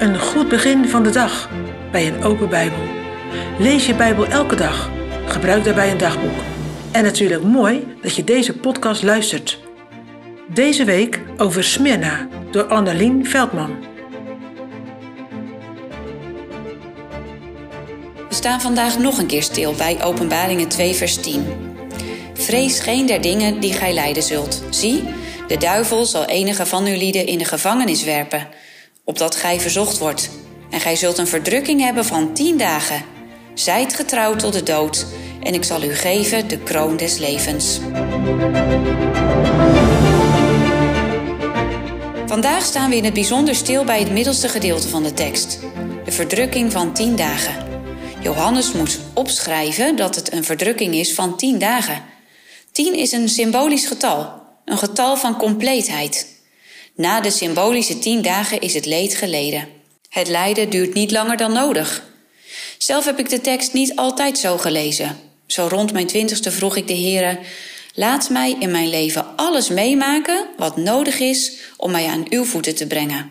Een goed begin van de dag bij een open Bijbel. Lees je Bijbel elke dag. Gebruik daarbij een dagboek. En natuurlijk mooi dat je deze podcast luistert. Deze week over Smyrna door Annelien Veldman. We staan vandaag nog een keer stil bij Openbaringen 2, vers 10. Vrees geen der dingen die gij lijden zult. Zie, de duivel zal enige van uw lieden in de gevangenis werpen, opdat gij verzocht wordt. En gij zult een verdrukking hebben van tien dagen. Zijt getrouwd tot de dood, en ik zal u geven de kroon des levens. Vandaag staan we in het bijzonder stil bij het middelste gedeelte van de tekst, de verdrukking van tien dagen. Johannes moet opschrijven dat het een verdrukking is van tien dagen. Tien is een symbolisch getal, een getal van compleetheid. Na de symbolische tien dagen is het leed geleden. Het lijden duurt niet langer dan nodig. Zelf heb ik de tekst niet altijd zo gelezen. Zo rond mijn twintigste vroeg ik de Heer: Laat mij in mijn leven alles meemaken wat nodig is om mij aan uw voeten te brengen.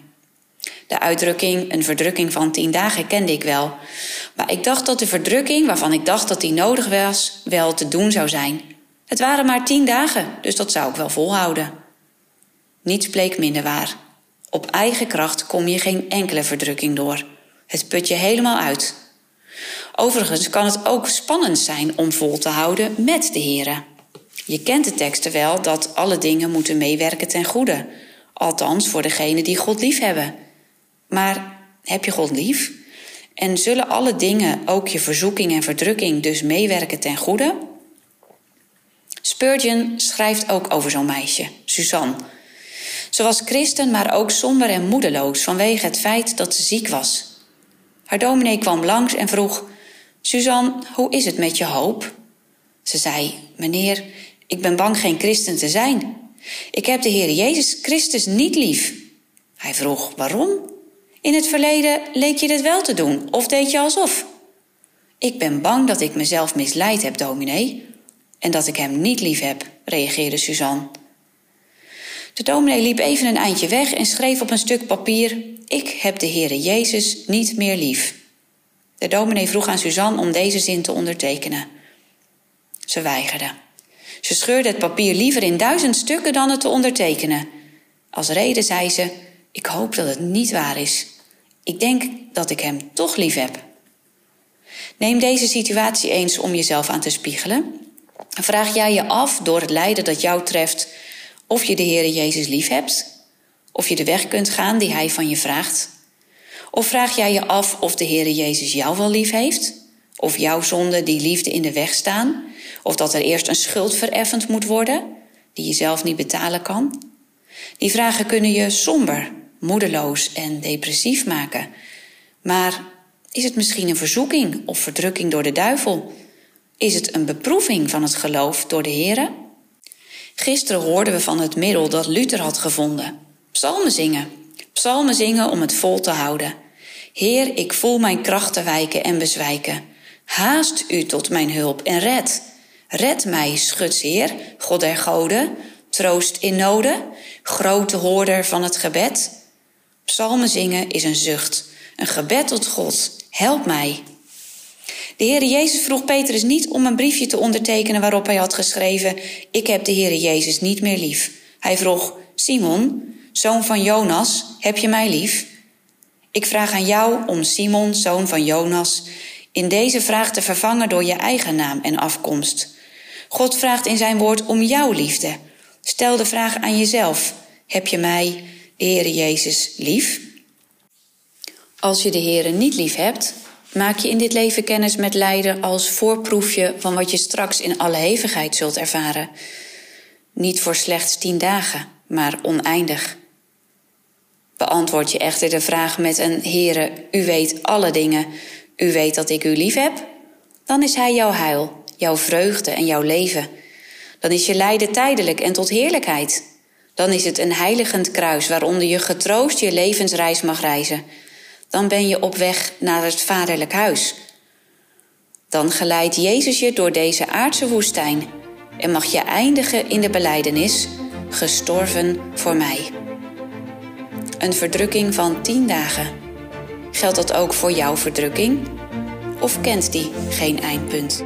De uitdrukking een verdrukking van tien dagen kende ik wel. Maar ik dacht dat de verdrukking waarvan ik dacht dat die nodig was, wel te doen zou zijn. Het waren maar tien dagen, dus dat zou ik wel volhouden. Niets bleek minder waar. Op eigen kracht kom je geen enkele verdrukking door. Het put je helemaal uit. Overigens kan het ook spannend zijn om vol te houden met de Here. Je kent de teksten wel dat alle dingen moeten meewerken ten goede. Althans voor degenen die God lief hebben. Maar heb je God lief? En zullen alle dingen, ook je verzoeking en verdrukking, dus meewerken ten goede? Spurgeon schrijft ook over zo'n meisje, Suzanne. Ze was christen, maar ook somber en moedeloos vanwege het feit dat ze ziek was. Haar dominee kwam langs en vroeg: Suzanne, hoe is het met je hoop? Ze zei: Meneer, ik ben bang geen christen te zijn. Ik heb de Heer Jezus Christus niet lief. Hij vroeg: Waarom? In het verleden leek je dit wel te doen, of deed je alsof? Ik ben bang dat ik mezelf misleid heb, dominee, en dat ik hem niet lief heb, reageerde Suzanne. De dominee liep even een eindje weg en schreef op een stuk papier: Ik heb de Heere Jezus niet meer lief. De dominee vroeg aan Suzanne om deze zin te ondertekenen. Ze weigerde. Ze scheurde het papier liever in duizend stukken dan het te ondertekenen. Als reden zei ze: Ik hoop dat het niet waar is. Ik denk dat ik hem toch lief heb. Neem deze situatie eens om jezelf aan te spiegelen. Vraag jij je af door het lijden dat jou treft of je de Heere Jezus lief hebt? Of je de weg kunt gaan die Hij van je vraagt? Of vraag jij je af of de Heere Jezus jou wel lief heeft? Of jouw zonden die liefde in de weg staan? Of dat er eerst een schuld vereffend moet worden, die je zelf niet betalen kan? Die vragen kunnen je somber, moedeloos en depressief maken. Maar is het misschien een verzoeking of verdrukking door de duivel? Is het een beproeving van het geloof door de Heere? Gisteren hoorden we van het middel dat Luther had gevonden. Psalmen zingen. Psalmen zingen om het vol te houden. Heer, ik voel mijn krachten wijken en bezwijken. Haast u tot mijn hulp en red. Red mij, schutsheer, God der goden, troost in noden, grote hoorder van het gebed. Psalmen zingen is een zucht, een gebed tot God. Help mij. De Heere Jezus vroeg Petrus niet om een briefje te ondertekenen waarop hij had geschreven: Ik heb de Heere Jezus niet meer lief. Hij vroeg: Simon, zoon van Jonas, heb je mij lief? Ik vraag aan jou om Simon, zoon van Jonas, in deze vraag te vervangen door je eigen naam en afkomst. God vraagt in zijn woord om jouw liefde. Stel de vraag aan jezelf: Heb je mij, de Heere Jezus, lief? Als je de Heere niet lief hebt, maak je in dit leven kennis met lijden als voorproefje van wat je straks in alle hevigheid zult ervaren. Niet voor slechts tien dagen, maar oneindig. Beantwoord je echter de vraag met een Heere, u weet alle dingen, u weet dat ik u lief heb, dan is Hij jouw heil, jouw vreugde en jouw leven. Dan is je lijden tijdelijk en tot heerlijkheid. Dan is het een heiligend kruis waaronder je getroost je levensreis mag reizen dan ben je op weg naar het vaderlijk huis. Dan geleidt Jezus je door deze aardse woestijn en mag je eindigen in de beleidenis, gestorven voor mij. Een verdrukking van tien dagen. Geldt dat ook voor jouw verdrukking? Of kent die geen eindpunt?